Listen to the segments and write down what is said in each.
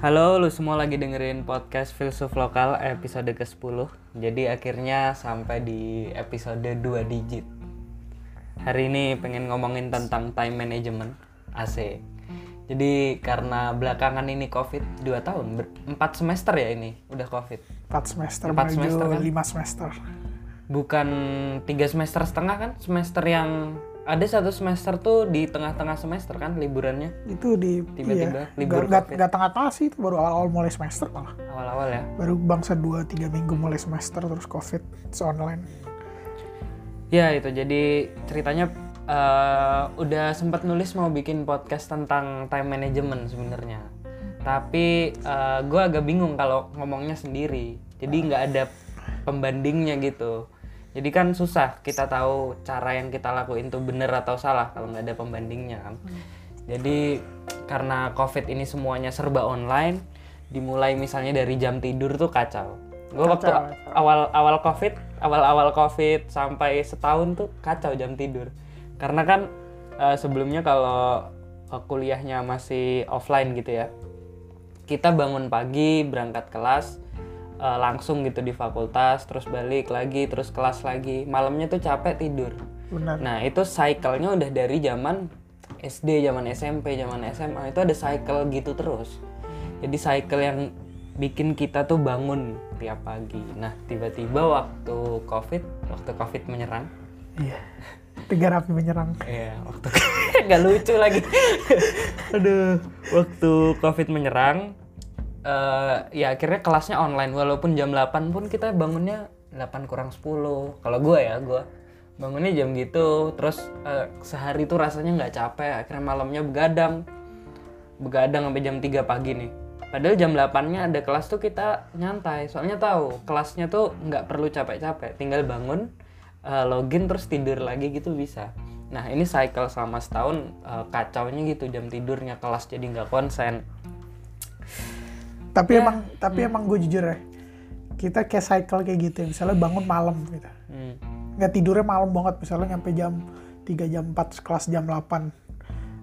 Halo, lu semua lagi dengerin podcast Filsuf Lokal episode ke-10 Jadi akhirnya sampai di episode 2 digit. Hari ini pengen ngomongin tentang time management AC Jadi karena belakangan ini covid 2 tahun, 4 semester ya ini udah covid. 4 semester Empat menuju semester kan? 5 semester. Bukan 3 semester setengah kan, semester yang ada satu semester tuh di tengah-tengah semester kan liburannya Itu di Tiba-tiba iya, libur nggak Covid. nggak tengah-tengah sih itu baru awal-awal mulai semester malah. awal-awal ya Baru bangsa 2 3 minggu mulai semester terus Covid se online. Ya itu jadi ceritanya eh, udah sempat nulis mau bikin podcast tentang time management sebenarnya. Tapi gue agak bingung kalau ngomongnya sendiri. Jadi nggak ada pembandingnya gitu. Jadi kan susah kita tahu cara yang kita lakuin tuh bener atau salah kalau nggak ada pembandingnya kan. Jadi karena covid ini semuanya serba online, dimulai misalnya dari jam tidur tuh kacau. Gue waktu Kacau, awal awal covid awal awal covid sampai setahun tuh kacau jam tidur karena kan eh, sebelumnya kalau kuliahnya masih offline gitu ya kita bangun pagi berangkat kelas eh, langsung gitu di fakultas terus balik lagi terus kelas lagi malamnya tuh capek tidur Benar. Nah itu cycle-nya udah dari zaman SD, zaman SMP, zaman SMA itu ada cycle gitu terus. Jadi cycle yang bikin kita tuh bangun tiap pagi. Nah tiba-tiba waktu COVID, waktu COVID menyerang, Iya. Tiga rapi menyerang. Iya, waktu nggak lucu lagi. Aduh, waktu Covid menyerang, eh ya akhirnya kelasnya online. Walaupun jam 8 pun kita bangunnya 8 kurang 10. Kalau gue ya, gue bangunnya jam gitu. Terus eh, sehari tuh rasanya nggak capek. Akhirnya malamnya begadang, begadang sampai jam 3 pagi nih. Padahal jam 8-nya ada kelas tuh kita nyantai. Soalnya tahu kelasnya tuh nggak perlu capek-capek, tinggal bangun, eh, login terus tidur lagi gitu bisa. Nah ini cycle selama setahun eh, kacaunya gitu jam tidurnya kelas jadi nggak konsen. Tapi Ya. emang tapi emang gue jujur ya. Kita kayak cycle kayak gitu ya. Misalnya bangun malam gitu. Hmm. Nggak tidurnya malam banget misalnya nyampe jam 3 jam 4 kelas jam 8.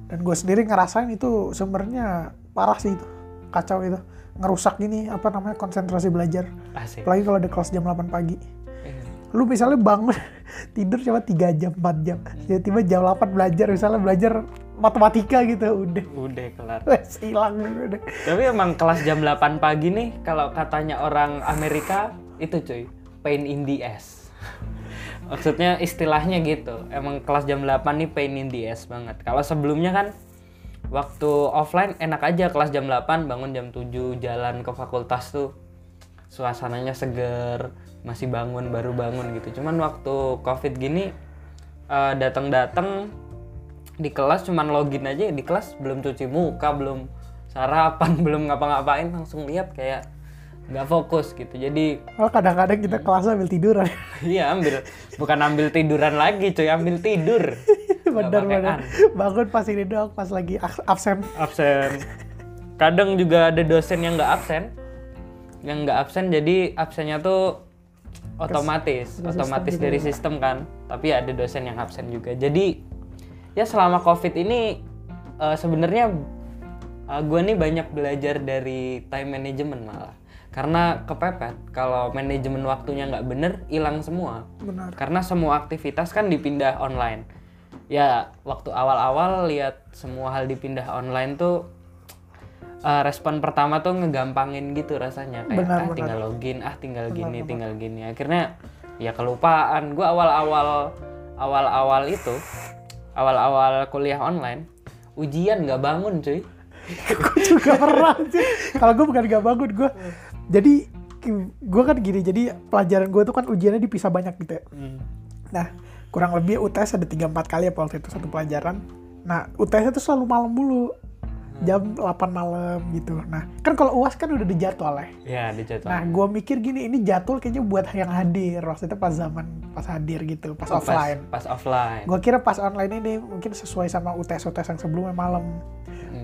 Dan gue sendiri ngerasain itu sebenarnya parah sih itu. Kacau itu. Ngerusak ini apa namanya konsentrasi belajar. Asik. Apalagi kalau ada kelas jam 8 pagi. Iya. Lu misalnya bangun tidur cuma 3 jam 4 jam. Tiba-tiba jam 8 belajar misalnya belajar matematika gitu udah. Udah kelar. Wes hilang udah. Tapi emang kelas jam 8 pagi nih kalau katanya orang Amerika itu cuy pain in the ass. Maksudnya istilahnya gitu. Emang kelas jam 8 nih pain in the ass banget. Kalau sebelumnya kan waktu offline enak aja kelas jam 8 bangun jam 7 jalan ke fakultas tuh suasananya seger, masih bangun baru bangun gitu. Cuman waktu Covid gini eh, datang-datang di kelas cuman login aja di kelas belum cuci muka belum sarapan belum ngapa-ngapain langsung lihat kayak nggak fokus gitu jadi Oh kadang-kadang kita kelas ambil tiduran. iya ambil bukan ambil tiduran lagi cuy ambil tidur Nggak pakai Bener-bener. an. Bangun pas ini doang pas lagi absen. absen kadang juga ada dosen yang nggak absen yang nggak absen jadi absennya tuh otomatis ke otomatis sistem gitu dari ya. sistem kan tapi ada dosen yang absen juga jadi ya selama covid ini eh, sebenarnya gue nih banyak belajar dari time management malah. Karena kepepet kalau manajemen waktunya nggak bener hilang semua. Benar. karena semua aktivitas kan dipindah online. Ya waktu awal-awal lihat semua hal dipindah online tuh eh, respon pertama tuh ngegampangin gitu rasanya. Kayak Benar, ah benar. tinggal login ah tinggal gini tinggal gini. Akhirnya ya kelupaan. Gua awal-awal awal-awal itu awal-awal kuliah online ujian nggak bangun cuy gue juga pernah sih. Kalau gue bukan gak bangun gue. Jadi gue kan gini. Jadi pelajaran gue tuh kan ujiannya dipisah banyak gitu ya. Nah kurang lebih UTS ada 3-4 kali ya waktu itu satu pelajaran. Nah UTS itu selalu malam dulu. Jam 8 malam gitu. Nah kan kalau UAS kan udah dijadwal ya. ya dijadwal Nah, gue mikir gini, ini jadwal kayaknya buat yang hadir. Maksudnya pas zaman pas hadir gitu, pas Oh, offline. pas, pas offline Gue kira pas online ini mungkin sesuai sama UTS-UTS yang sebelumnya malam.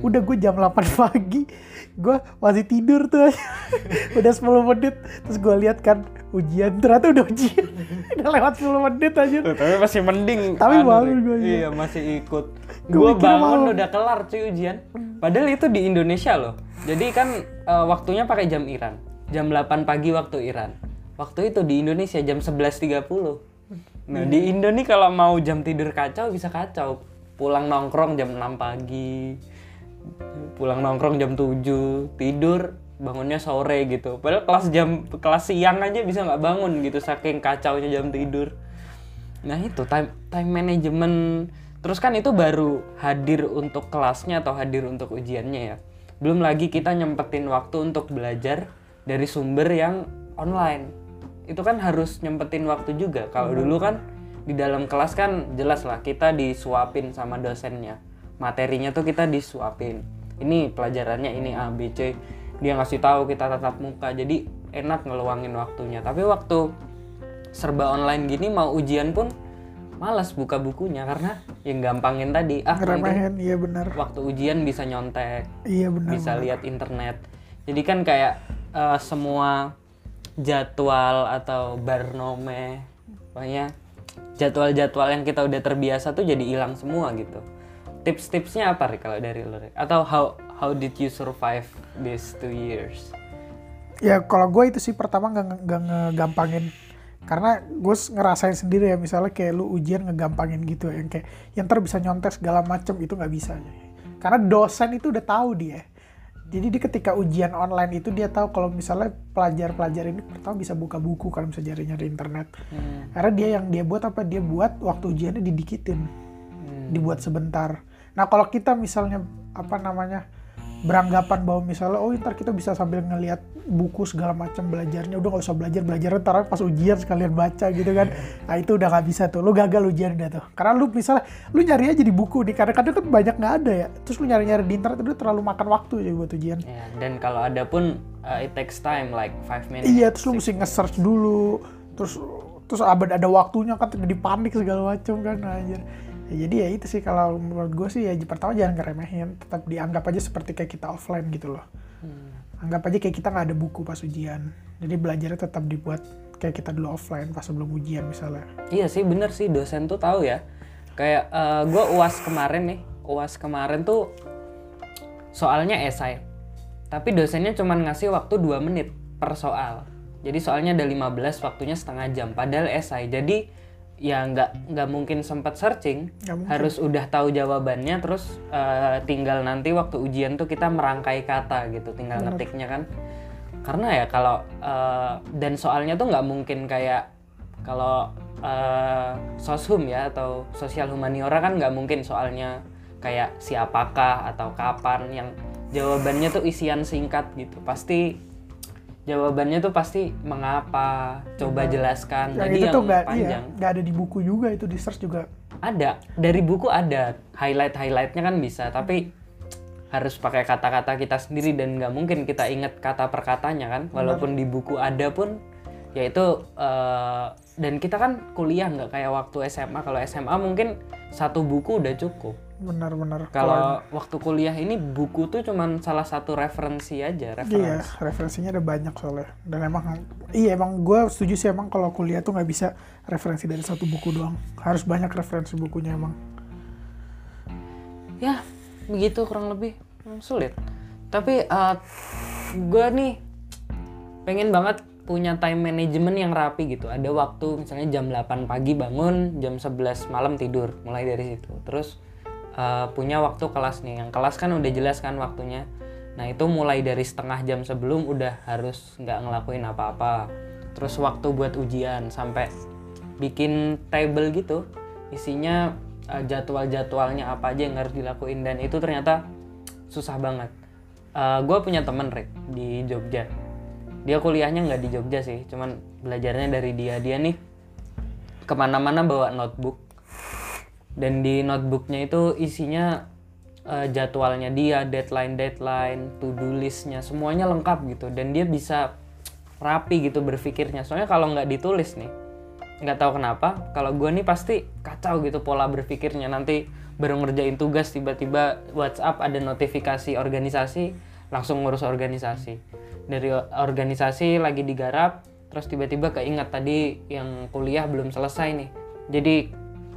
Hmm. Udah gue jam 8 pagi, gue masih tidur tuh. udah 10 menit, terus gue lihat kan ujian, ternyata udah ujian. udah lewat 10 menit aja. Tapi masih mending Tapi anu, bangun gua, iya. iya masih ikut gue bangun malam. udah kelar cuy ujian padahal itu di Indonesia loh Jadi kan eh, waktunya pakai jam Iran. Jam 8 pagi waktu Iran. Waktu itu di Indonesia jam 11.30. Nah, di Indo nih kalau mau jam tidur kacau bisa kacau. Pulang nongkrong jam 6 pagi. Pulang nongkrong jam 7, tidur bangunnya sore gitu. Padahal kelas jam kelas siang aja bisa nggak bangun gitu saking kacaunya jam tidur. Nah itu time time management terus kan itu baru hadir untuk kelasnya atau hadir untuk ujiannya ya. Belum lagi kita nyempetin waktu untuk belajar dari sumber yang online. Itu kan harus nyempetin waktu juga. Kalau dulu kan di dalam kelas kan jelas lah kita disuapin sama dosennya. Materinya tuh kita disuapin. Ini pelajarannya ini A B C. Dia ngasih tahu kita tatap muka. Jadi enak ngeluangin waktunya. Tapi waktu serba online gini mau ujian pun malas buka bukunya karena yang gampangin tadi ah Ngeremehin, iya benar. waktu ujian bisa nyontek Iya benar. bisa lihat internet jadi kan kayak eh, semua jadwal atau barnome pokoknya jadwal-jadwal yang kita udah terbiasa tuh jadi hilang semua gitu tips-tipsnya apa Rik kalau dari lo Rik? atau how how did you survive these two years? Ya kalau gue itu sih pertama nggak nggak ngegampangin. Karena gue ngerasain sendiri ya misalnya kayak lu ujian ngegampangin gitu ya, yang kayak yang ntar bisa nyontek segala macem itu nggak bisa. Karena dosen itu udah tahu dia. Jadi di ketika ujian online itu dia tahu kalau misalnya pelajar-pelajar ini pertama bisa buka buku kalau bisa nyari-nyari internet. Karena dia yang dia buat apa? Dia buat waktu ujiannya didikitin. Dibuat sebentar nah kalau kita misalnya apa namanya beranggapan bahwa misalnya oh ntar kita bisa sambil ngelihat buku segala macam belajarnya udah nggak usah belajar belajar ntar pas ujian sekalian baca gitu kan. Nah itu udah nggak bisa tuh. Lu gagal ujian udah tuh. Karena lu misalnya lu nyari aja di buku nih. Kadang-kadang kan banyak nggak ada ya. Terus lu nyari-nyari di internet itu terlalu makan waktu aja buat ujian. Ya dan kalau ada pun uh, it takes time like five minutes iya terus lu mesti nge-search dulu. Terus terus ada ada waktunya kan jadi panik segala macam kan anjir ya, jadi ya itu sih kalau menurut gue sih ya pertama jangan ngeremehin tetap dianggap aja seperti kayak kita offline gitu loh anggap aja kayak kita nggak ada buku pas ujian jadi belajarnya tetap dibuat kayak kita dulu offline pas sebelum ujian misalnya Iya sih bener sih dosen tuh tahu ya. Kayak gue uas kemarin nih, uas kemarin tuh soalnya esai. Tapi dosennya cuma ngasih waktu 2 menit per soal. Jadi soalnya ada 15, waktunya setengah jam. Padahal esai. Jadi ya nggak nggak mungkin sempat searching. Mungkin. Harus udah tahu jawabannya. Terus eh, tinggal nanti waktu ujian tuh kita merangkai kata gitu. Tinggal ngetiknya kan. Karena ya kalau eh, dan soalnya tuh nggak mungkin kayak kalau eh, soshum ya atau sosial humaniora kan nggak mungkin soalnya kayak siapakah atau kapan yang jawabannya tuh isian singkat gitu pasti jawabannya tuh pasti mengapa? Coba jelaskan. yang jadi itu yang tuh nggak iya panjang. nggak ada di buku juga itu di search juga. Ada. Dari buku ada. Highlight highlightnya kan bisa tapi harus pakai kata-kata kita sendiri dan nggak mungkin kita ingat kata per katanya kan. Walaupun di buku ada pun ya itu eh, dan kita kan kuliah nggak kayak waktu SMA kalau SMA mungkin satu buku udah cukup benar-benar kalau waktu kuliah ini buku tuh cuman salah satu referensi aja Iya, referensi referensinya ada banyak soalnya. Dan emang, iya emang gue setuju sih emang kalau kuliah tuh nggak bisa referensi dari satu buku doang. Harus banyak referensi bukunya emang. ya begitu kurang lebih Hmm, sulit tapi gue nih pengen banget punya time management yang rapi gitu ada waktu misalnya jam 8 pagi bangun jam 11 malam tidur mulai dari situ terus eh, punya waktu kelas nih yang kelas kan udah jelas kan waktunya nah itu mulai dari setengah jam sebelum udah harus nggak ngelakuin apa-apa terus waktu buat ujian sampai bikin table gitu isinya eh, jadwal-jadwalnya apa aja yang harus dilakuin dan itu ternyata susah banget. gue punya temen Rick di Jogja. Dia kuliahnya nggak di Jogja sih, cuman belajarnya dari dia. Dia nih ke mana-mana bawa notebook dan di notebooknya itu isinya eh, jadwalnya dia, deadline deadline, to do listnya semuanya lengkap gitu. Dan dia bisa rapi gitu berpikirnya. Soalnya kalau nggak ditulis nih, nggak tahu kenapa kalau gue nih pasti kacau gitu pola berpikirnya. Nanti baru ngerjain tugas tiba-tiba WhatsApp ada notifikasi organisasi langsung ngurus organisasi. Dari organisasi lagi digarap terus tiba-tiba keinget tadi yang kuliah belum selesai nih. Jadi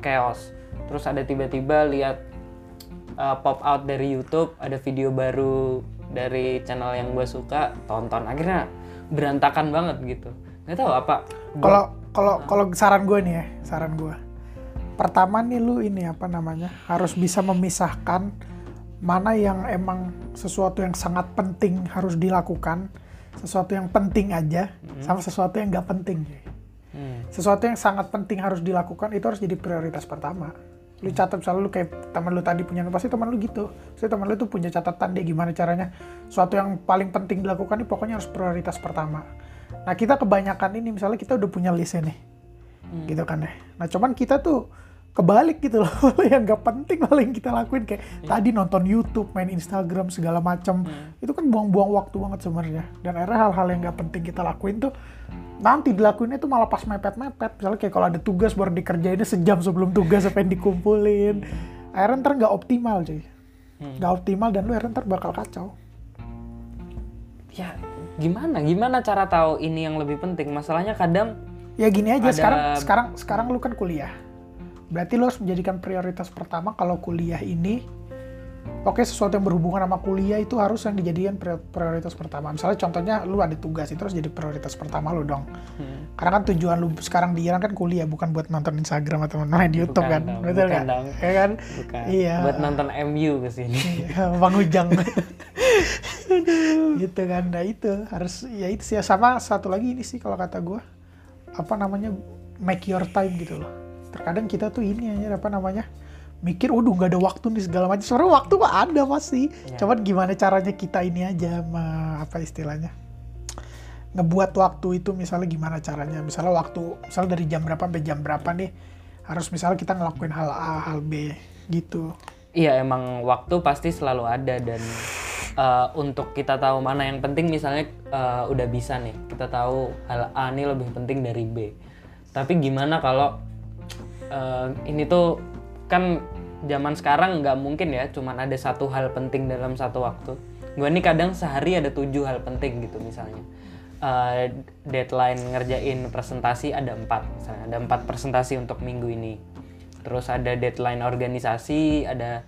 chaos terus ada tiba-tiba lihat uh, pop out dari YouTube ada video baru dari channel yang gue suka tonton akhirnya berantakan banget gitu nggak tahu apa Kalau kalau kalau saran gue nih ya, saran gue. Pertama nih lu ini apa namanya? Harus bisa memisahkan mana yang emang sesuatu yang sangat penting harus dilakukan, sesuatu yang penting aja, sama sesuatu yang nggak penting. Hmm. Sesuatu yang sangat penting harus dilakukan itu harus jadi prioritas pertama. Lu catat selalu lu kayak teman lu tadi punya pasti teman lu gitu. Pasti teman lu tuh punya catatan dia gimana caranya. Sesuatu yang paling penting dilakukan ini pokoknya harus prioritas pertama. Nah kita kebanyakan ini misalnya kita udah punya listnya nih, gitu kan ya. Nah cuman kita tuh kebalik gitu loh, yang nggak penting malah yang kita lakuin kayak tadi nonton YouTube, main Instagram segala macam, itu kan buang-buang waktu banget sebenarnya. Dan akhirnya hal-hal yang nggak penting kita lakuin tuh nanti dilakuinnya tuh malah pas mepet-mepet. Misalnya kayak kalau ada tugas baru dikerjainnya sejam sebelum tugas sampai dikumpulin. Akhirnya ntar nggak optimal cuy, nggak optimal dan lu akhirnya ntar bakal kacau. ya gimana gimana cara tahu ini yang lebih penting masalahnya kadang Ya gini aja Ada- sekarang sekarang sekarang lu kan kuliah. Berarti lu harus menjadikan prioritas pertama kalau kuliah ini Oke sesuatu yang berhubungan sama kuliah itu harus yang dijadikan pri- prioritas pertama. Misalnya contohnya lu ada tugas itu harus jadi prioritas pertama lu dong. hmm, Karena kan tujuan lu sekarang di Iran kan kuliah bukan buat nonton Instagram atau main di YouTube Bukan kan. dong, Betul bukan kan? dong. Ya kan? bukan Iya. buat nonton MU ke sini Bang Ujang. gitu kan. Nah itu harus ya itu sih sama satu lagi ini sih kalau kata gua apa namanya make your time gitu loh. Terkadang kita tuh ini aja apa namanya mikir, waduh nggak ada waktu nih segala macam. Sebenarnya waktu mah ada pasti. Ya. Cuman gimana caranya kita ini aja me- apa istilahnya ngebuat waktu itu misalnya gimana caranya misalnya waktu misalnya dari jam berapa sampai jam berapa nih harus misalnya kita ngelakuin hal A hal B gitu Iya emang waktu pasti selalu ada dan uh, untuk kita tahu mana yang penting misalnya uh, udah bisa nih kita tahu hal A ini lebih penting dari B. Tapi gimana kalau uh, ini tuh kan zaman sekarang nggak mungkin ya cuman ada satu hal penting dalam satu waktu. Gue nih kadang sehari ada tujuh hal penting gitu misalnya. Uh, deadline ngerjain presentasi ada empat misalnya ada empat presentasi untuk minggu ini terus ada deadline organisasi ada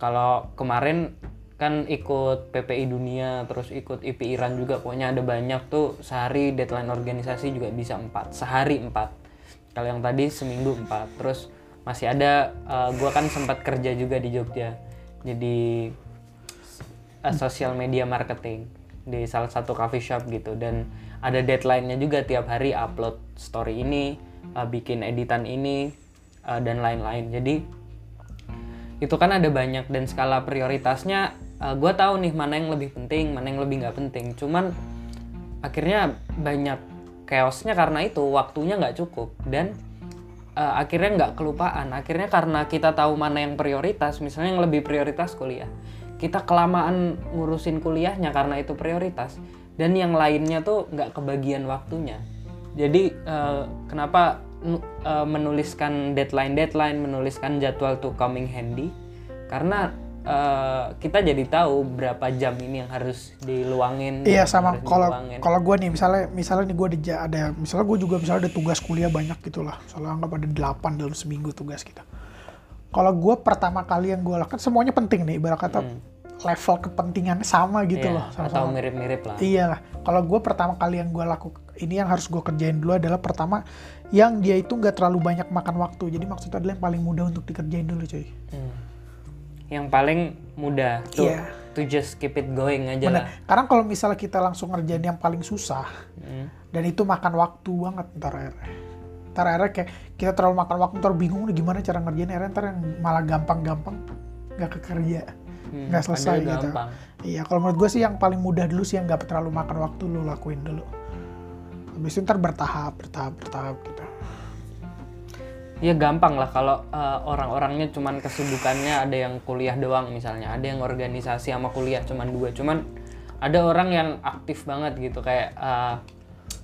kalau kemarin kan ikut PPI dunia terus ikut IP Iran juga pokoknya ada banyak tuh sehari deadline organisasi juga bisa empat sehari empat kalau yang tadi seminggu empat terus masih ada eh, gua kan sempat kerja juga di Jogja jadi eh, social media marketing di salah satu coffee shop gitu. Dan ada deadline-nya juga tiap hari upload story ini eh, bikin editan ini eh, dan lain-lain. Jadi itu kan ada banyak dan skala prioritasnya gue tahu nih mana yang lebih penting mana yang lebih nggak penting. Cuman akhirnya banyak chaosnya karena itu waktunya nggak cukup. Dan eh, akhirnya nggak kelupaan. Akhirnya karena kita tahu mana yang prioritas misalnya yang lebih prioritas kuliah. Kita kelamaan ngurusin kuliahnya karena itu prioritas. Dan yang lainnya tuh nggak kebagian waktunya. Jadi eh, kenapa eh, menuliskan deadline deadline menuliskan jadwal tuh coming handy? Karena eh, kita jadi tahu berapa jam ini yang harus diluangin Iya sama kalau kalau gue nih misalnya misalnya nih gue ada ada misalnya gue juga misalnya ada tugas kuliah banyak gitu lah. Soalnya anggap ada 8 dalam seminggu tugas kita. Kalau gue pertama kali yang gue lakukan semuanya penting nih ibarat kata level kepentingannya sama gitu Hmm. Iya, loh atau sama-sama. mirip-mirip lah Iya lah. Kalau gue pertama kali yang gue lakukan ini yang harus gue kerjain dulu adalah pertama yang dia itu nggak terlalu banyak makan waktu. Jadi maksudnya adalah yang paling mudah untuk dikerjain dulu cuy. Hmm. Yang paling mudah tuh Iya. to just keep it going aja Bener. lah Karena kalau misalnya kita langsung ngerjain yang paling susah, Hmm. dan itu makan waktu banget ntar akhirnya. Ntar akhirnya kayak kita terlalu makan waktu, ntar bingung nih gimana cara ngerjain akhirnya ntar yang malah gampang-gampang nggak kekerja, Hmm, nggak selesai padahal gitu. Iya, kalau menurut gue sih yang paling mudah dulu sih yang nggak terlalu makan waktu lu lakuin dulu. Habis itu ntar bertahap, bertahap, bertahap gitu. Ya gampang lah kalau uh, orang-orangnya cuman kesibukannya ada yang kuliah doang misalnya, ada yang organisasi sama kuliah cuman dua, cuman ada orang yang aktif banget gitu kayak uh,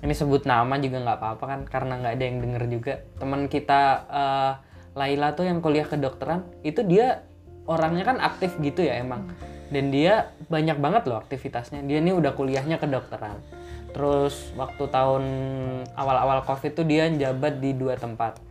ini sebut nama juga nggak apa-apa kan karena nggak ada yang denger juga. Teman kita uh, Laila tuh yang kuliah kedokteran itu dia orangnya kan aktif gitu ya emang dan dia banyak banget loh aktivitasnya. Dia nih udah kuliahnya kedokteran. Terus waktu tahun awal-awal covid tuh dia jabat di dua tempat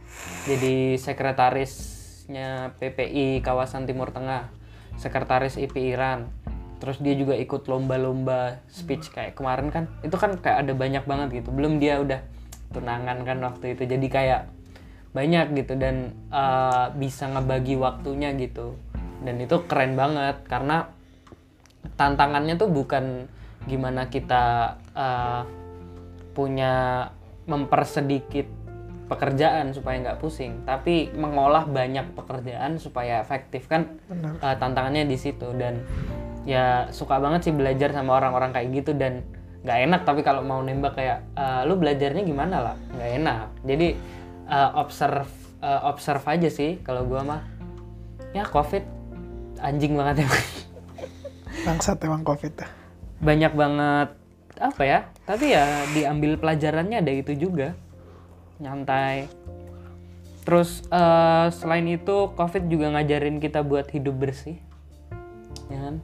jadi sekretarisnya PPI kawasan Timur Tengah, sekretaris IP Iran, terus dia juga ikut lomba-lomba speech kayak kemarin kan itu kan kayak ada banyak banget gitu. Belum dia udah tunangan kan waktu itu. Jadi kayak banyak gitu dan uh, bisa ngebagi waktunya gitu. Dan itu keren banget karena tantangannya tuh bukan gimana kita uh, punya mempersedikit pekerjaan supaya nggak pusing tapi mengolah banyak pekerjaan supaya efektif kan? Benar. uh, tantangannya di situ. Dan ya suka banget sih belajar sama orang-orang kayak gitu dan nggak enak. Tapi kalau mau nembak kayak "Eh, lu belajarnya gimana lah? Nggak enak. Jadi uh, observe uh, observe aja sih. Kalau gua mah ya covid. Anjing banget emang. Bangsat emang covid banyak banget apa ya? Tapi ya diambil pelajarannya ada itu juga nyantai. Terus eh, selain itu covid juga ngajarin kita buat hidup bersih. Ya kan?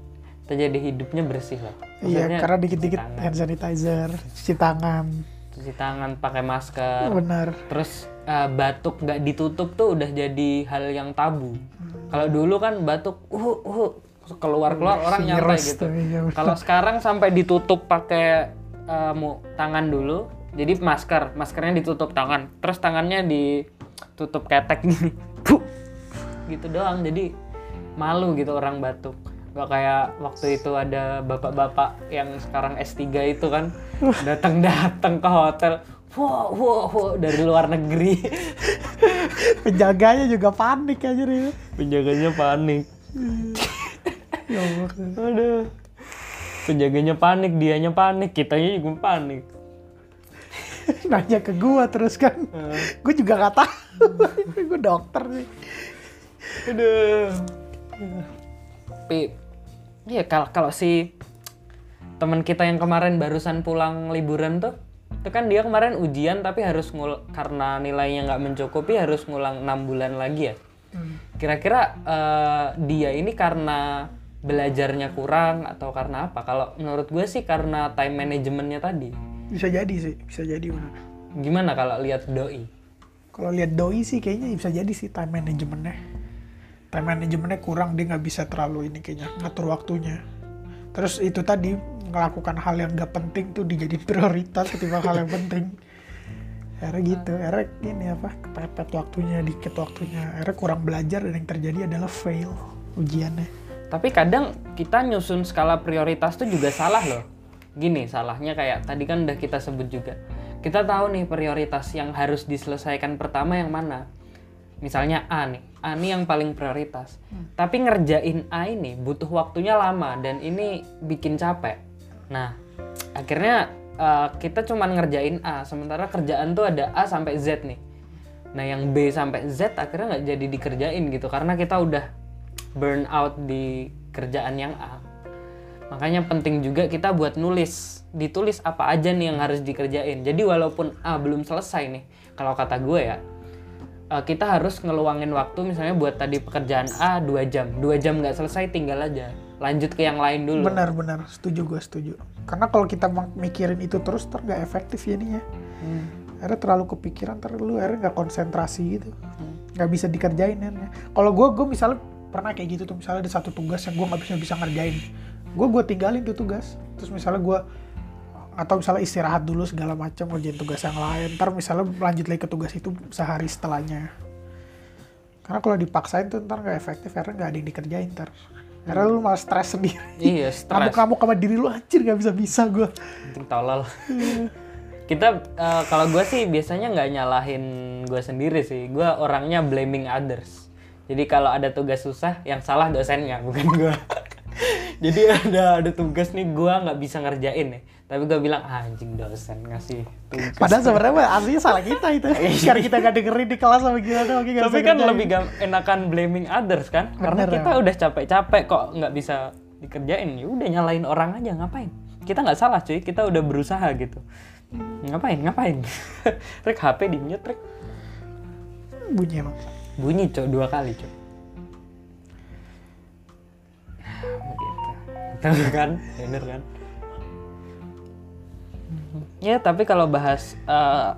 Kita jadi hidupnya bersih lah. Iya, karena dikit-dikit hand sanitizer, cuci tangan. cuci tangan pakai masker. Benar. terus eh, batuk nggak ditutup tuh udah jadi hal yang tabu. Kalau dulu kan batuk uh uh keluar keluar orang nyantai gitu. iya, kalau sekarang sampai ditutup pakai mu- tangan dulu jadi masker maskernya ditutup tangan. Terus tangannya ditutup ketek gini. Puh. gitu doang. Jadi malu gitu orang batuk. Gak kayak waktu itu ada bapak-bapak yang sekarang S3 itu kan. Datang-datang ke hotel. Wow, wow, wow, dari luar negeri. Penjaganya juga panik aja nih. penjaganya panik. Ya Allah. aduh. Penjaganya panik dianya panik kitanya juga panik Nanya ke gua terus kan. Gua juga gak tahu. gua dokter nih. Aduh. Tapi iya kalau kalau si teman kita yang kemarin barusan pulang liburan tuh itu kan dia kemarin ujian tapi harus ngul karena nilainya nggak mencukupi harus ngulang enam bulan lagi ya. Kira-kira eh, dia ini karena belajarnya kurang atau karena apa? Kalau menurut gue sih karena time manajemennya tadi. Bisa jadi sih, bisa jadi benar. Gimana kalau lihat doi? Kalau lihat doi sih kayaknya bisa jadi sih time manajemennya. Time manajemennya kurang dia nggak bisa terlalu ini kayaknya ngatur waktunya. Terus itu tadi melakukan hal yang gak penting tuh dijadiin prioritas ketimbang hal yang penting. Akhirnya gitu, akhirnya ini apa kepepet waktunya, dikit waktunya. Akhirnya kurang belajar dan yang terjadi adalah fail ujiannya. Tapi kadang kita nyusun skala prioritas tuh juga salah loh. Gini, salahnya kayak tadi kan udah kita sebut juga. Kita tahu nih prioritas yang harus diselesaikan pertama yang mana. Misalnya A nih, A nih yang paling prioritas. Tapi ngerjain A ini butuh waktunya lama dan ini bikin capek. Nah, akhirnya eh, kita cuman ngerjain A, sementara kerjaan tuh ada A sampai Z nih. Nah, yang B sampai Z akhirnya nggak jadi dikerjain gitu karena kita udah burn out di kerjaan yang A. Makanya penting juga kita buat nulis, ditulis apa aja nih yang harus dikerjain. Jadi walaupun A belum selesai nih, kalau kata gue ya, eh, kita harus ngeluangin waktu misalnya buat tadi pekerjaan A 2 jam. 2 jam nggak selesai tinggal aja. Lanjut ke yang lain dulu. Benar-benar setuju gue setuju. Karena kalau kita mikirin itu terus ter nggak efektif jadinya. Hmm. Akhirnya terlalu kepikiran ter lu akhirnya nggak konsentrasi gitu. Nggak bisa dikerjain akhirnya. Kalau gue gue misalnya pernah kayak gitu tuh misalnya ada satu tugas yang gue nggak bisa bisa ngerjain. Gue gue tinggalin tuh tugas. Terus misalnya gue atau misalnya istirahat dulu segala macam ngerjain tugas yang lain. Ntar misalnya lanjut lagi ke tugas itu sehari setelahnya. Karena kalau dipaksain tuh ntar nggak efektif, karena nggak ada yang dikerjain ntar. Karena lu malah stres sendiri. Iya, stres. Kamu-kamu sama diri lu anjir nggak bisa-bisa gue. penting tolol kita eh, kalau gue sih biasanya nggak nyalahin gue sendiri sih gue orangnya blaming others jadi kalau ada tugas susah yang salah dosennya bukan gue jadi ada ada tugas nih gue nggak bisa ngerjain nih tapi gue bilang "Ah, anjing dosen ngasih tugas. Padahal sebenarnya aslinya salah kita itu. Karena kita nggak dengerin di kelas sama gimana, tapi kan ngerjain. lebih gam- enakan blaming others kan? Karena Bener, kita ya. udah capek-capek kok nggak bisa dikerjain. Ya udah nyalain orang aja ngapain? Kita nggak salah cuy. Kita udah berusaha gitu. Ngapain ngapain? Rek HP di mute rek. Bunyi emang. bunyi cok dua kali cok kan bener kan ya tapi kalau bahas eh,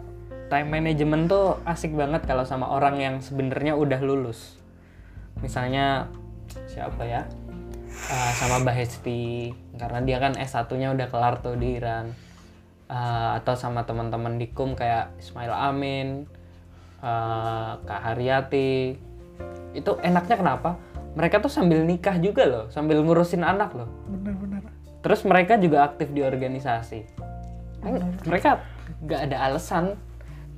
time management tuh asik banget kalau sama orang yang sebenarnya udah lulus misalnya siapa ya uh, sama Mbak Hesti karena dia kan S1-nya udah kelar tuh di Iran. Uh, atau sama teman-teman di KUM kayak Ismail Amin, uh, Kak Haryati. Itu enaknya kenapa? Mereka tuh sambil nikah juga loh, sambil ngurusin anak loh. Bener-bener. Terus mereka juga aktif di organisasi. Kan Mereka gak ada alasan,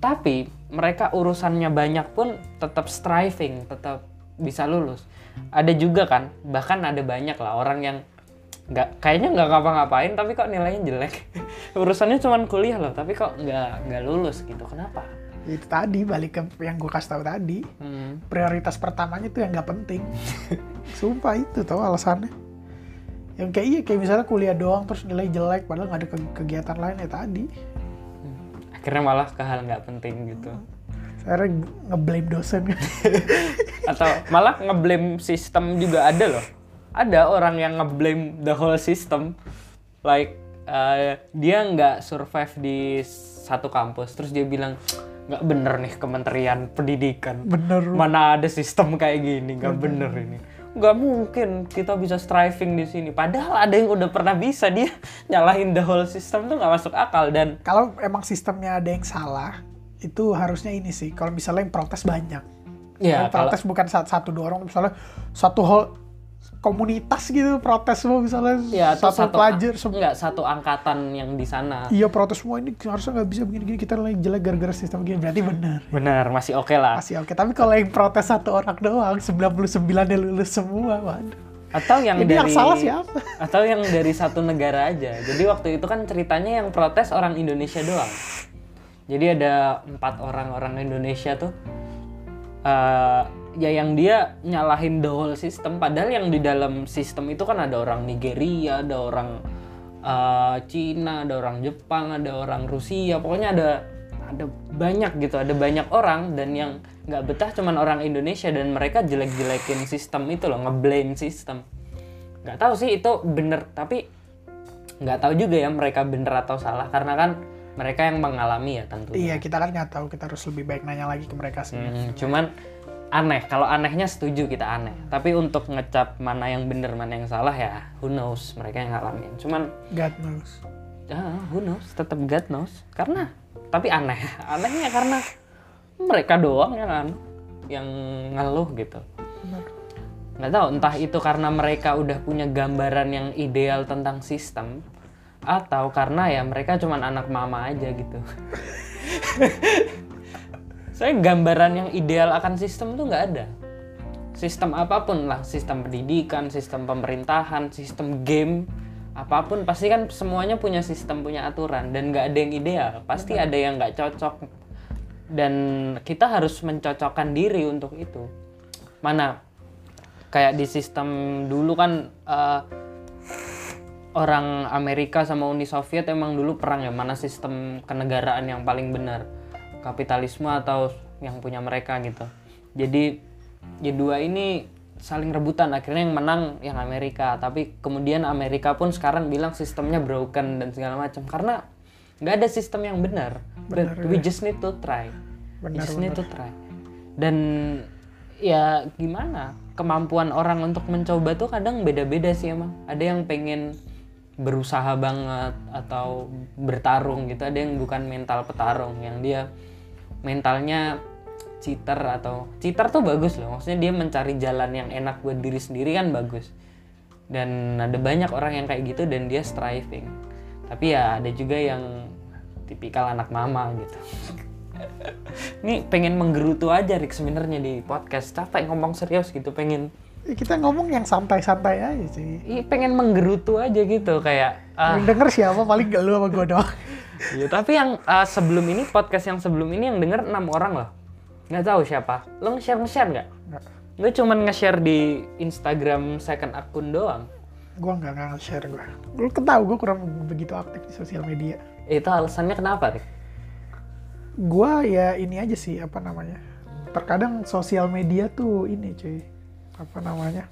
tapi mereka urusannya banyak pun tetap striving, tetap bisa lulus. Ada juga kan, bahkan ada banyak lah orang yang nggak kayaknya nggak ngapa-ngapain tapi kok nilainya jelek. Urusannya cuma kuliah loh, tapi kok nggak nggak lulus gitu. Kenapa? Itu tadi balik ke yang gue kasih tahu tadi. Hmm. Prioritas pertamanya tuh yang nggak penting. Sumpah itu tau alasannya. Yang kayak iya kayak misalnya kuliah doang terus nilai jelek padahal nggak ada ke- kegiatan lain ya tadi. Akhirnya malah ke hal nggak penting gitu. Saya ngeblame dosen. Atau malah ngeblame sistem juga ada loh. Ada orang yang ngeblame the whole system. Like uh, dia nggak survive di satu kampus, terus dia bilang nggak bener nih Kementerian Pendidikan. Bener. Mana ada sistem kayak gini, nggak bener ini. Nggak mungkin kita bisa striving di sini. Padahal ada yang udah pernah bisa dia nyalahin the whole system tuh nggak masuk akal dan Kalau emang sistemnya ada yang salah, itu harusnya ini sih. Kalau misalnya yang protes banyak. ya Yang kalau protes bukan satu, satu dua orang, misalnya satu hall komunitas gitu protes semua misalnya ya satu, satu pelajar sem- nggak satu angkatan yang di sana. iya protes semua ini harusnya nggak bisa begini-gini kita lagi jelek gara-gara sistem gini berarti benar Benar, masih oke lah. masih oke tapi kalau yang protes satu orang doang 99 nya lulus semua waduh Atau yang Ini dari yang salah siapa? Atau yang dari satu negara aja. Jadi waktu itu kan ceritanya yang protes orang Indonesia doang. Jadi ada empat orang orang Indonesia tuh. eh, ya yang dia nyalahin the whole system. Padahal yang di dalam sistem itu kan ada orang Nigeria, ada orang eh, Cina, ada orang Jepang, ada orang Rusia. Pokoknya ada ada banyak gitu, ada banyak orang. Dan yang nggak betah cuman orang Indonesia. Dan mereka jelek-jelekin sistem itu loh, ngeblame sistem. Nggak tahu sih itu bener tapi nggak tahu juga ya mereka bener atau salah. Karena kan mereka yang mengalami ya tentunya. Iya kita kan nggak tahu. Kita harus lebih baik nanya lagi ke mereka sih. Hmm, cuman aneh. Kalau anehnya setuju kita aneh. Tapi untuk ngecap mana yang bener mana yang salah ya who knows? Mereka yang ngalamin. Cuman God knows. Ya who knows? Tetap God knows. Karena tapi aneh. Anehnya karena mereka doang yang anu yang ngeluh gitu. Nggak tahu entah itu karena mereka udah punya gambaran yang ideal tentang sistem atau karena ya mereka cuman anak mama aja gitu saya gambaran yang ideal akan sistem tuh nggak ada. Sistem apa pun lah sistem pendidikan sistem pemerintahan sistem game apa pun pasti kan semuanya punya sistem punya aturan dan nggak ada yang ideal. Pasti ada yang nggak cocok dan kita harus mencocokkan diri untuk itu. Mana kayak di sistem dulu kan eh, orang Amerika sama Uni Soviet emang dulu perang ya mana sistem kenegaraan yang paling benar kapitalisme atau yang punya mereka gitu. Jadi ya dua ini saling rebutan. Akhirnya yang menang yang Amerika. Tapi kemudian Amerika pun sekarang bilang sistemnya broken dan segala macam. Karena nggak ada sistem yang benar. But we just need to try. We Benar, just need to try. Dan ya gimana? Kemampuan orang untuk mencoba tuh kadang beda-beda sih emang. Ada yang pengen berusaha banget atau bertarung gitu. Ada yang bukan mental petarung. Yang dia mentalnya cheater atau cheater tuh bagus loh. Maksudnya dia mencari jalan yang enak buat diri sendiri kan bagus. Dan ada banyak orang yang kayak gitu dan dia striving. Tapi ya ada juga yang tipikal anak mama gitu. Ini pengen menggerutu aja Rick sebenarnya di podcast. Capek ngomong serius gitu pengen kita ngomong yang santai-santai aja sih Ih, pengen menggerutu aja gitu kayak ah, yang denger siapa paling gak lu sama gue doang Iya, tapi yang uh, sebelum ini podcast yang sebelum ini yang denger enam orang loh. Nggak tahu siapa. Lo nge-share nge-share nggak? Nggak. Gue cuman nge-share di Instagram second akun doang. gue nggak nggak share gue lu ketahu gue kurang begitu aktif di sosial media Itu alasannya kenapa, Rik? gue ya ini aja sih apa namanya terkadang sosial media tuh ini cuy apa namanya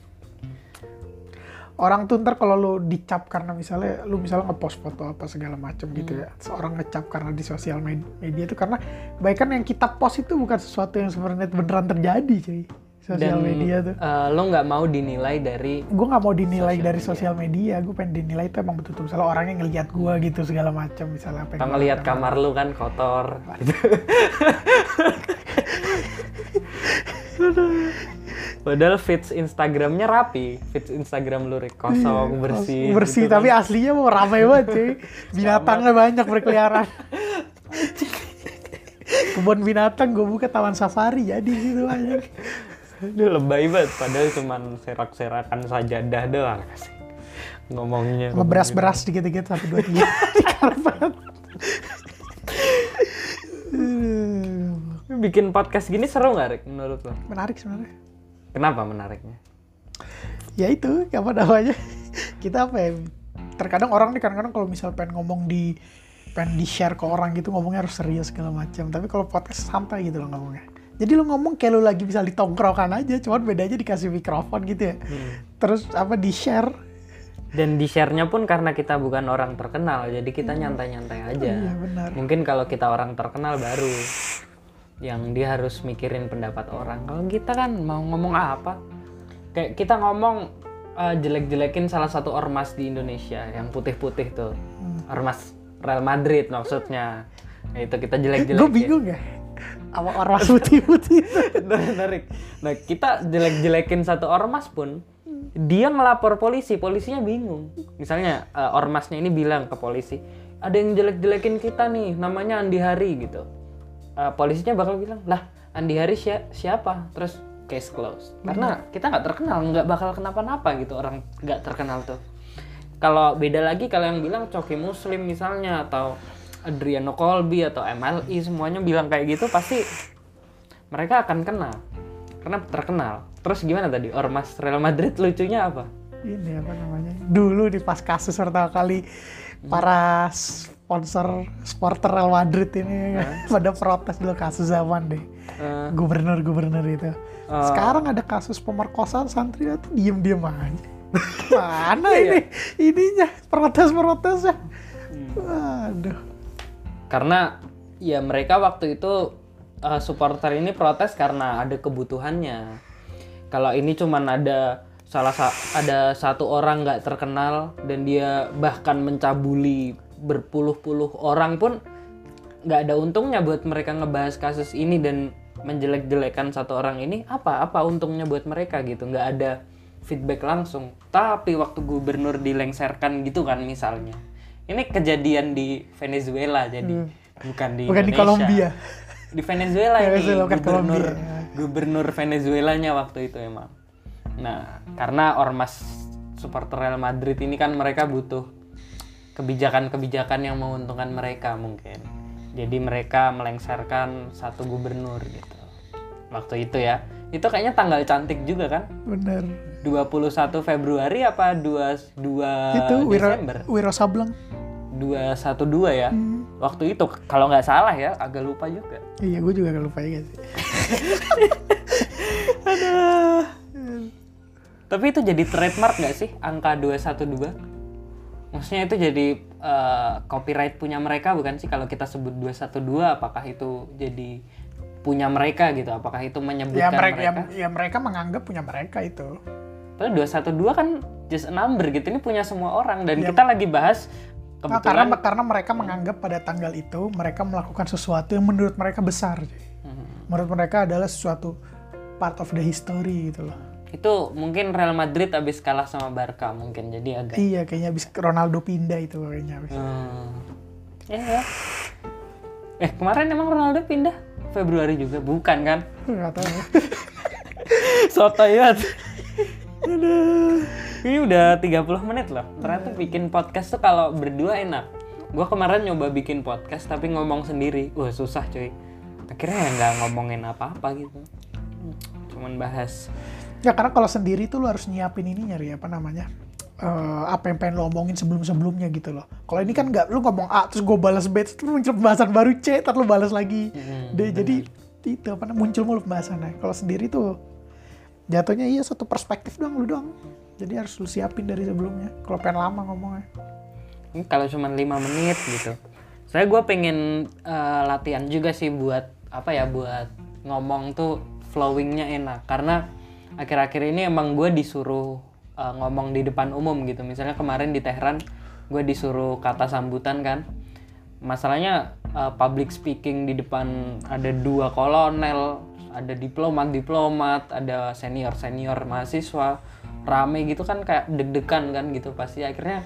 orang tuh ntar kalau lu dicap karena misalnya lu misalnya ngepost foto apa segala macem gitu ya seorang ngecap karena di sosial med- media itu karena bahkan yang kita post itu bukan sesuatu yang sebenarnya beneran terjadi cuy sosial media tuh. eh, lo nggak mau dinilai dari Gue nggak mau dinilai Sosial dari media. sosial media, gue pengen dinilai itu emang betul-betul misalnya orangnya ngelihat gue gitu segala macam misalnya apa yang lakukan. kamar lu kan kotor. gitu. Padahal feeds Instagramnya rapi, feeds Instagram lu kosong, bersih. bersih gitu tapi kan. aslinya mau ramai banget cuy binatangnya banyak berkeliaran kebun binatang gue buka taman safari jadi gitu banyak Dia lebay banget, padahal cuman serak-serakan sajadah doang. Ngomongnya. sama beras-beras dikit-dikit satu dua tiga di karpet Bikin podcast gini seru nggak Rick menurut lo? menarik sebenarnya Kenapa menariknya? ya itu apa namanya. Kita apa ya terkadang orang nih kadang-kadang kalau misal pengen ngomong di pengen di share ke orang gitu ngomongnya harus serius segala macam. Tapi kalau podcast santai gitu loh ngomongnya. Jadi lu ngomong kayak lu lagi bisa di tongkrongan aja cuman bedanya dikasih mikrofon gitu ya. Terus apa di share Dan di share-nya pun karena kita bukan orang terkenal, jadi kita nyantai-nyantai aja. iya benar. Mungkin kalau kita orang terkenal baru yang dia harus mikirin pendapat orang. Kalau kita kan mau ngomong apa? Kayak kita ngomong eh, jelek-jelekin salah satu ormas di Indonesia yang putih-putih tuh. Ormas Real Madrid maksudnya. Nah, itu kita jelek-jelekin. gue bingung ya sama ormas putih-putih. Menarik. Nah, kita jelek-jelekin satu ormas pun dia ngelapor polisi, polisinya bingung. Misalnya eh, ormasnya ini bilang ke polisi, ada yang jelek-jelekin kita nih, namanya Andi Hari gitu. Eh, polisinya bakal bilang, lah Andi Hari sia- siapa? Terus case closed. Karena kita nggak terkenal, nggak bakal kenapa-napa gitu orang nggak terkenal tuh. Kalau beda lagi kalau yang bilang Coki Muslim misalnya atau Adriano Colby atau MLI semuanya bilang kayak gitu pasti mereka akan kenal karena terkenal. Terus gimana tadi ormas Real Madrid lucunya apa? ini apa namanya dulu di pas kasus pertama kali para sponsor supporter Real Madrid ini. Pada protes dulu kasus zaman deh. Eh, gubernur-gubernur itu. Sekarang ada kasus pemerkosaan santri itu diem-diem aja. Mana ini? Ininya protes-protesnya. Aduh karena ya mereka waktu itu eh, supporter ini protes karena ada kebutuhannya. Kalau ini cuman ada salah sa- ada satu orang nggak terkenal dan dia bahkan mencabuli berpuluh-puluh orang pun nggak ada untungnya buat mereka ngebahas kasus ini dan menjelek-jelekan satu orang ini apa apa untungnya buat mereka gitu nggak ada feedback langsung tapi waktu gubernur dilengserkan gitu kan misalnya ini kejadian di Venezuela jadi bukan di Bukan di Indonesia. Kolombia. di Venezuela ini bukan gubernur Kolombia. gubernur Venezuelanya waktu itu emang nah karena ormas supporter Real Madrid ini kan mereka butuh kebijakan-kebijakan yang menguntungkan mereka mungkin. Jadi mereka melengsarkan satu gubernur gitu. Waktu itu ya. Itu kayaknya tanggal cantik juga kan? Bener. 21 Februari apa 22 itu Wiro, Desember? Wiro Sableng. 212 ya? Waktu itu kalau nggak salah ya agak lupa juga. Iya gue juga gak lupa ya sih. Tapi itu jadi trademark nggak sih angka 212? Maksudnya itu jadi eh, copyright punya mereka bukan sih kalau kita sebut 212 apakah itu jadi punya mereka gitu? Apakah itu ya menyebutkan mereka, mereka? ya, ya mereka menganggap punya mereka itu Padahal 212 kan just a number gitu. Ini punya semua orang dan kita lagi bahas Nah, karena kebetulan karena mereka menganggap pada tanggal itu mereka melakukan sesuatu yang menurut mereka besar. Hmm. Menurut mereka adalah sesuatu part of the history gitu loh. Itu mungkin Real Madrid habis kalah sama Barca mungkin jadi agak Iya, kayaknya habis Ronaldo pindah itu kayaknya. habis. Hmm. Ya, ya. Eh kemarin emang Ronaldo pindah Februari juga bukan kan? Nggak tahu. Banget. Aduh. Ini udah 30 menit loh. Ternyata bikin podcast tuh kalau berdua enak. Gua kemarin nyoba bikin podcast tapi ngomong sendiri. Wah susah cuy. Akhirnya ya nggak ngomongin apa-apa gitu. Cuman bahas. Ya karena kalau sendiri tuh lu harus nyiapin ini nyari apa namanya? eh, apa yang pengen lo omongin sebelum-sebelumnya gitu loh. Kalau ini kan nggak, lu ngomong A terus gue balas B, terus muncul pembahasan baru C, terus lu balas lagi. Hmm, D, jadi itu apa namanya muncul mulu pembahasannya. Kalau sendiri tuh jatuhnya iya satu perspektif doang lu doang. Jadi harus lu siapin dari sebelumnya. Kalau pengen lama ngomongnya. Ini kalau cuma lima menit gitu. Saya gue pengen eh, latihan juga sih buat apa ya buat ngomong tuh flowingnya enak karena akhir-akhir ini emang gue disuruh uh, ngomong di depan umum gitu misalnya kemarin di Tehran gue disuruh kata sambutan kan masalahnya uh, public speaking di depan ada dua kolonel ada diplomat diplomat ada senior senior mahasiswa rame gitu kan kayak deg-degan kan gitu pasti akhirnya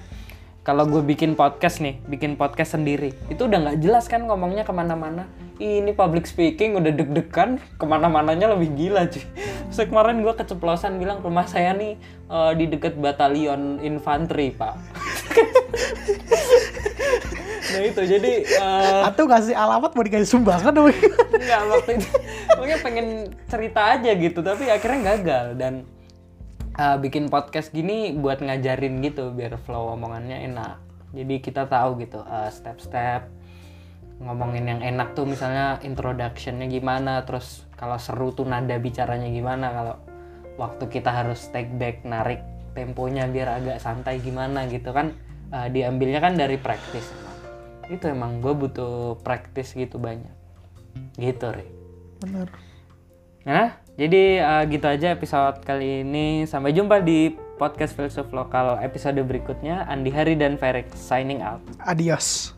kalau gue bikin podcast nih, bikin podcast sendiri, itu udah nggak jelas kan ngomongnya ke mana-mana. Ini public speaking udah deg-degan, ke mana-mananya lebih gila cuy. Terus kemarin gue keceplosan bilang rumah saya nih uh, di deket batalion infanteri pak. nah itu jadi uh, Atau kasih alamat mau dikasih sumbangan apa gimana? nggak waktu itu pokoknya pengen cerita aja gitu tapi akhirnya gagal dan uh, bikin podcast gini buat ngajarin gitu biar flow omongannya enak jadi kita tahu gitu uh, step-step ngomongin yang enak tuh misalnya introductionnya gimana terus kalau seru tuh nada bicaranya gimana kalau waktu kita harus take back narik temponya biar agak santai gimana gitu kan uh, diambilnya kan dari praktis emang. itu emang gue butuh praktis gitu banyak gitu Ri. Bener. Nah, jadi uh, gitu aja episode kali ini. Sampai jumpa di podcast filsuf lokal episode berikutnya. Andi Hari dan Ferik signing out. Adios.